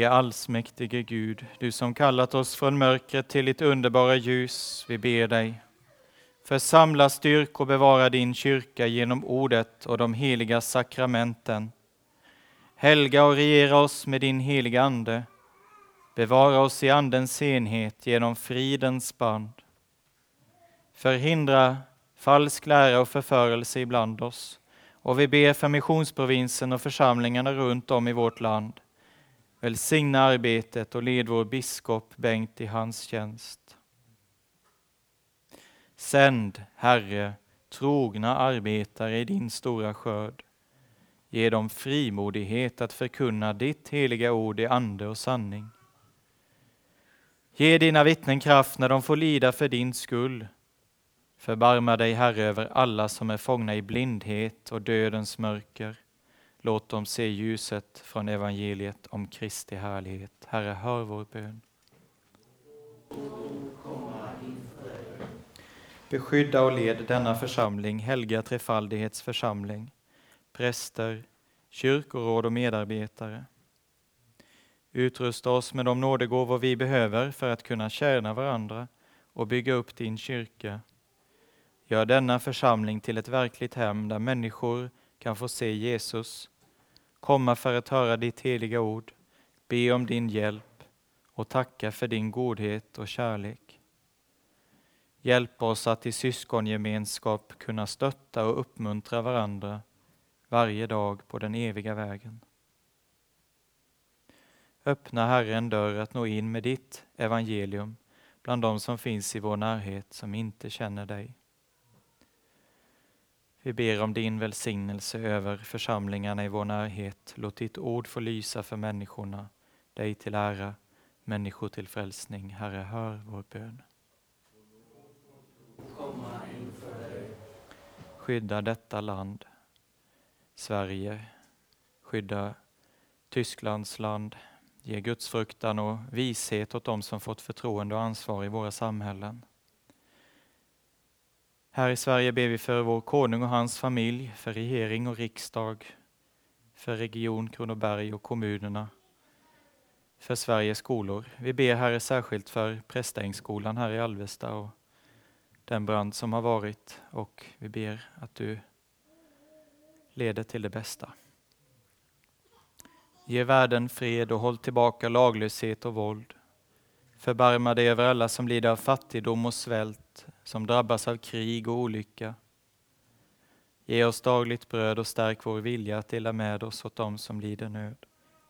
Helige allsmäktige Gud, du som kallat oss från mörkret till ditt underbara ljus, vi ber dig. Församla, styrk och bevara din kyrka genom ordet och de heliga sakramenten. Helga och regera oss med din heliga Ande. Bevara oss i Andens enhet genom fridens band. Förhindra falsk lära och förförelse ibland oss. Och vi ber för missionsprovinsen och församlingarna runt om i vårt land. Välsigna arbetet och led vår biskop Bengt i hans tjänst. Sänd, Herre, trogna arbetare i din stora skörd. Ge dem frimodighet att förkunna ditt heliga ord i ande och sanning. Ge dina vittnen kraft när de får lida för din skull. Förbarma dig, Herre, över alla som är fångna i blindhet och dödens mörker. Låt dem se ljuset från evangeliet om Kristi härlighet. Herre, hör vår bön. Beskydda och led denna församling, helga trefaldighets församling, präster, kyrkoråd och medarbetare. Utrusta oss med de nådegåvor vi behöver för att kunna tjäna varandra och bygga upp din kyrka. Gör denna församling till ett verkligt hem där människor kan få se Jesus, komma för att höra ditt heliga ord, be om din hjälp och tacka för din godhet och kärlek. Hjälp oss att i syskongemenskap kunna stötta och uppmuntra varandra varje dag på den eviga vägen. Öppna Herre en dörr att nå in med ditt evangelium bland de som finns i vår närhet som inte känner dig. Vi ber om din välsignelse över församlingarna i vår närhet. Låt ditt ord få lysa för människorna, dig till ära, människor till frälsning. Herre, hör vår bön. Skydda detta land, Sverige. Skydda Tysklands land. Ge gudsfruktan och vishet åt dem som fått förtroende och ansvar i våra samhällen. Här i Sverige ber vi för vår konung och hans familj, för regering och riksdag, för region Kronoberg och kommunerna, för Sveriges skolor. Vi ber Herre särskilt för Prästängsskolan här i Alvesta och den brand som har varit och vi ber att du leder till det bästa. Ge världen fred och håll tillbaka laglöshet och våld. Förbarma dig över alla som lider av fattigdom och svält, som drabbas av krig och olycka. Ge oss dagligt bröd och stärk vår vilja att dela med oss åt dem som lider nöd.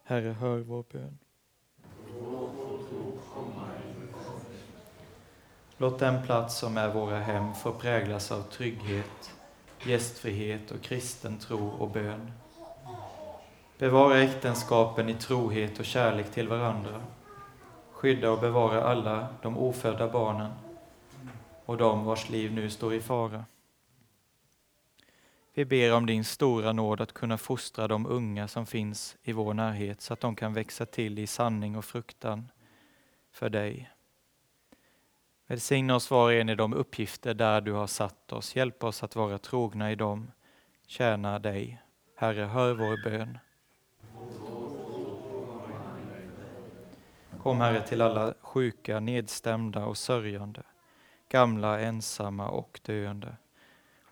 Herre, hör vår bön. Låt den plats som är våra hem få präglas av trygghet, gästfrihet och kristen tro och bön. Bevara äktenskapen i trohet och kärlek till varandra. Skydda och bevara alla de ofödda barnen och de vars liv nu står i fara. Vi ber om din stora nåd att kunna fostra de unga som finns i vår närhet så att de kan växa till i sanning och fruktan för dig. Välsigna oss var och en i de uppgifter där du har satt oss. Hjälp oss att vara trogna i dem. Tjäna dig. Herre, hör vår bön. Kom Herre till alla sjuka, nedstämda och sörjande, gamla, ensamma och döende.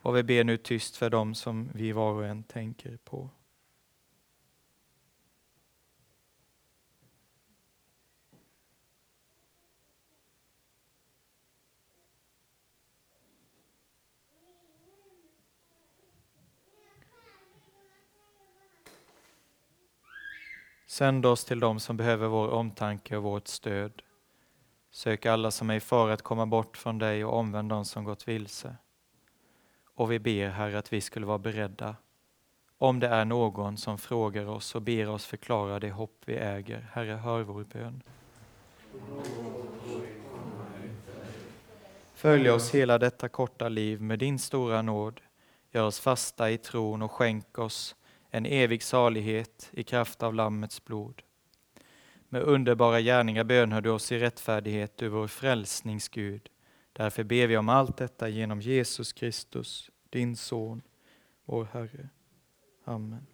Och vi ber nu tyst för dem som vi var och en tänker på. Sänd oss till dem som behöver vår omtanke och vårt stöd. Sök alla som är i fara att komma bort från dig och omvänd dem som gått vilse. Och vi ber, Herre, att vi skulle vara beredda om det är någon som frågar oss och ber oss förklara det hopp vi äger. Herre, hör vår bön. Följ oss hela detta korta liv med din stora nåd. Gör oss fasta i tron och skänk oss en evig salighet i kraft av Lammets blod. Med underbara gärningar bönhör du oss i rättfärdighet, du vår frälsningsgud. Därför ber vi om allt detta genom Jesus Kristus, din Son, vår Herre. Amen.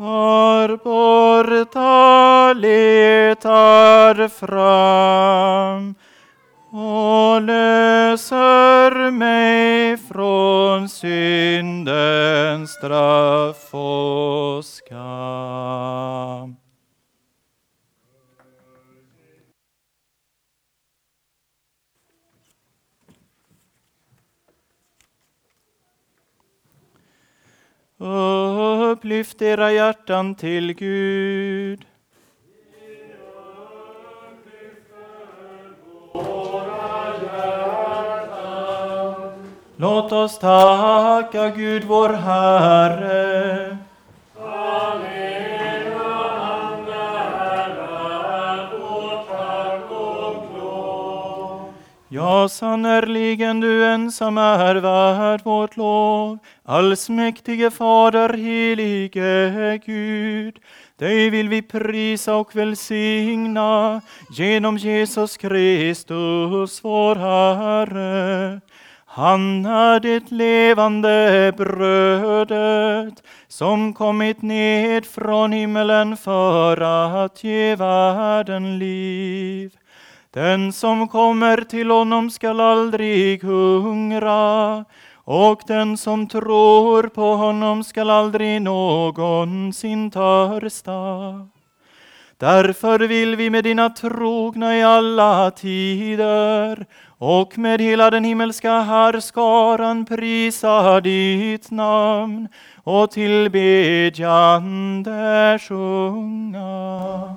Var borta letar fram och löser mig från syndens straff och skam. Lyft era hjärtan till Gud. Låt oss tacka Gud vår Herre. Ja, sannerligen du ensam är värd vårt lov. Allsmäktige Fader, helige Gud. Dig vill vi prisa och välsigna genom Jesus Kristus, vår Herre. Han är det levande brödet som kommit ned från himmelen för att ge världen liv. Den som kommer till honom skall aldrig hungra och den som tror på honom skall aldrig någonsin törsta. Därför vill vi med dina trogna i alla tider och med hela den himmelska härskaran prisa ditt namn och tillbedjande sjunga.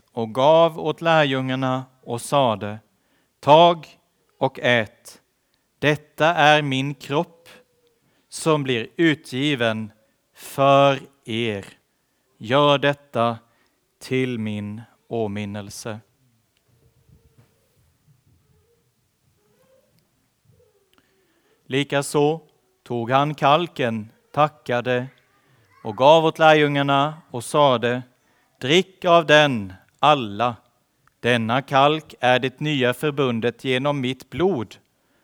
och gav åt lärjungarna och sade Tag och ät. Detta är min kropp som blir utgiven för er. Gör detta till min åminnelse. Likaså tog han kalken, tackade och gav åt lärjungarna och sade Drick av den, alla. Denna kalk är det nya förbundet genom mitt blod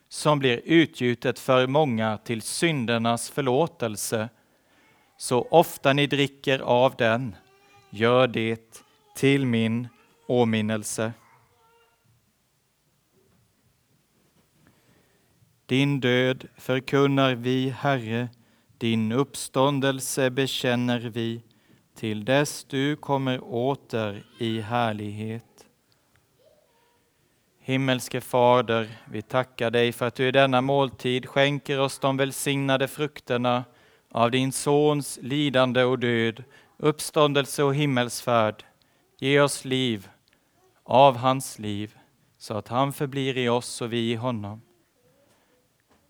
som blir utgjutet för många till syndernas förlåtelse. Så ofta ni dricker av den, gör det till min åminnelse. Din död förkunnar vi, Herre, din uppståndelse bekänner vi till dess du kommer åter i härlighet. Himmelske Fader, vi tackar dig för att du i denna måltid skänker oss de välsignade frukterna av din Sons lidande och död, uppståndelse och himmelsfärd. Ge oss liv av hans liv, så att han förblir i oss och vi i honom.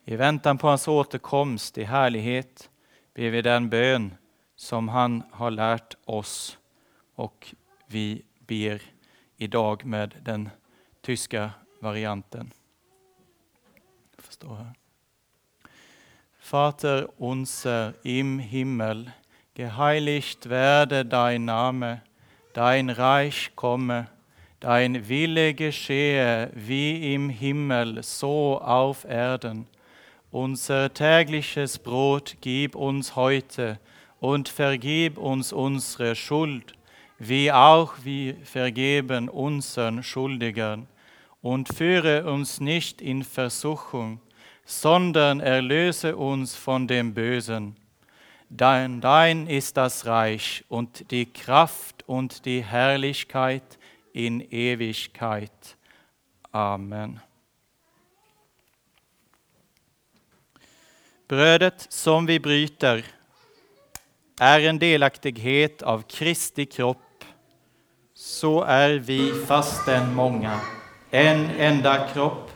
I väntan på hans återkomst i härlighet ber vi den bön som han har lärt oss och vi ber idag med den tyska varianten. Förstår. Vater unser im Himmel, geheiligt werde dein Name, dein Reich komme, dein Wille geschehe wie im Himmel, so auf Erden. Unser tägliches Brot gib uns heute und vergib uns unsere Schuld, wie auch wir vergeben unseren Schuldigern. Und führe uns nicht in Versuchung, sondern erlöse uns von dem Bösen. Dein, dein ist das Reich und die Kraft und die Herrlichkeit in Ewigkeit. Amen. Brödet som vi bryter är en delaktighet av Kristi kropp, så är vi fastän många en enda kropp,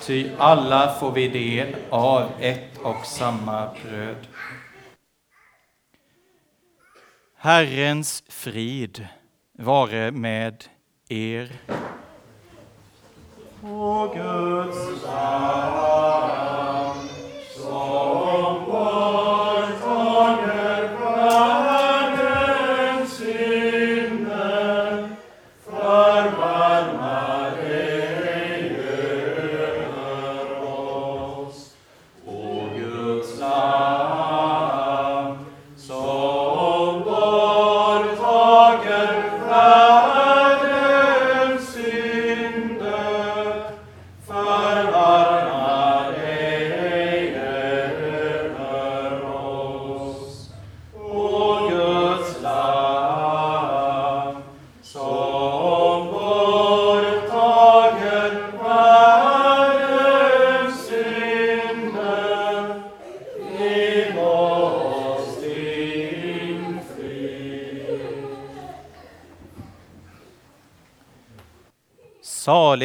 ty alla får vi del av ett och samma bröd. Herrens frid vare med er. O Guds ära.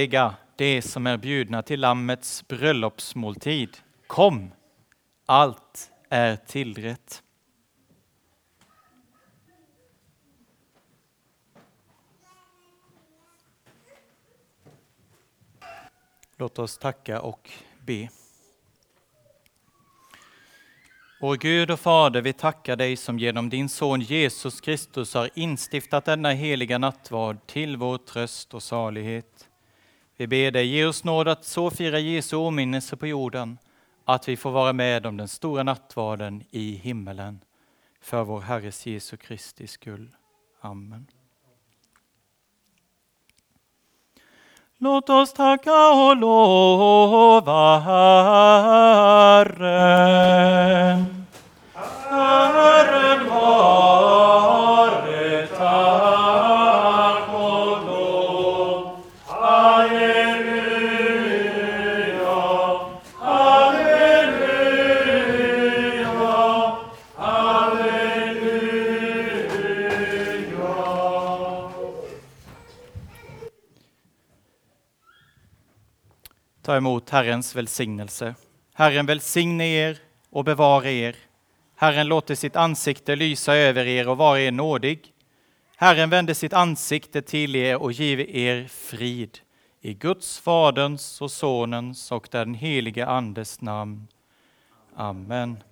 Saliga de som är bjudna till Lammets bröllopsmåltid. Kom, allt är tillrätt. Låt oss tacka och be. Vår Gud och Fader, vi tackar dig som genom din son Jesus Kristus har instiftat denna heliga nattvard till vår tröst och salighet. Vi ber dig, ge oss nåd att så fira Jesu åminnelse på jorden, att vi får vara med om den stora nattvarden i himmelen. För vår Herres Jesu Kristi skull. Amen. Låt oss tacka och lova Herren. Herren var Ta emot Herrens välsignelse. Herren välsigne er och bevara er. Herren låter sitt ansikte lysa över er och vara er nådig. Herren vände sitt ansikte till er och give er frid. I Guds, Faderns och Sonens och den helige Andes namn. Amen.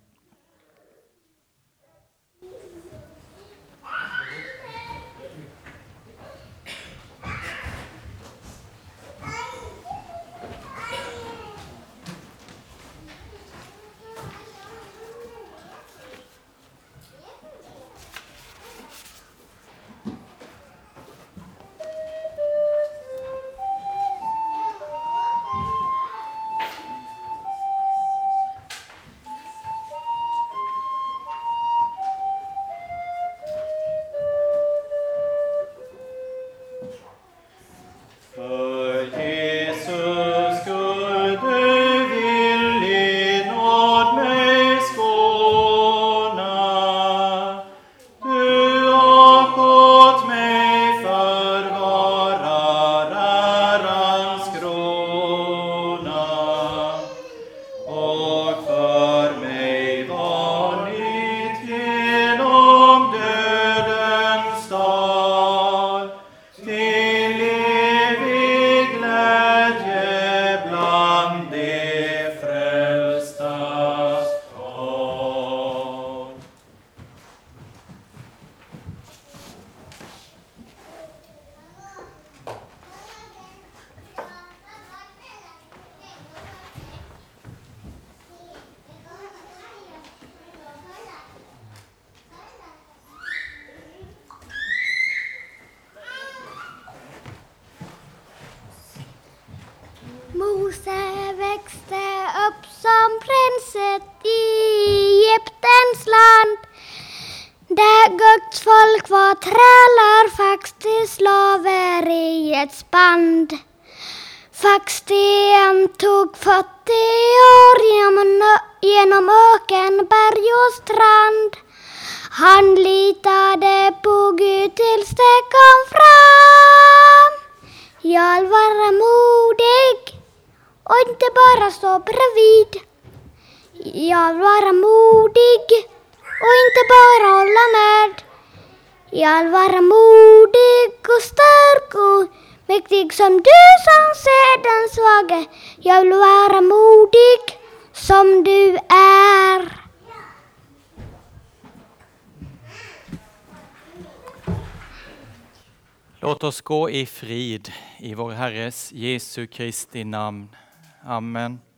gå i frid i vår Herres Jesu Kristi namn. Amen.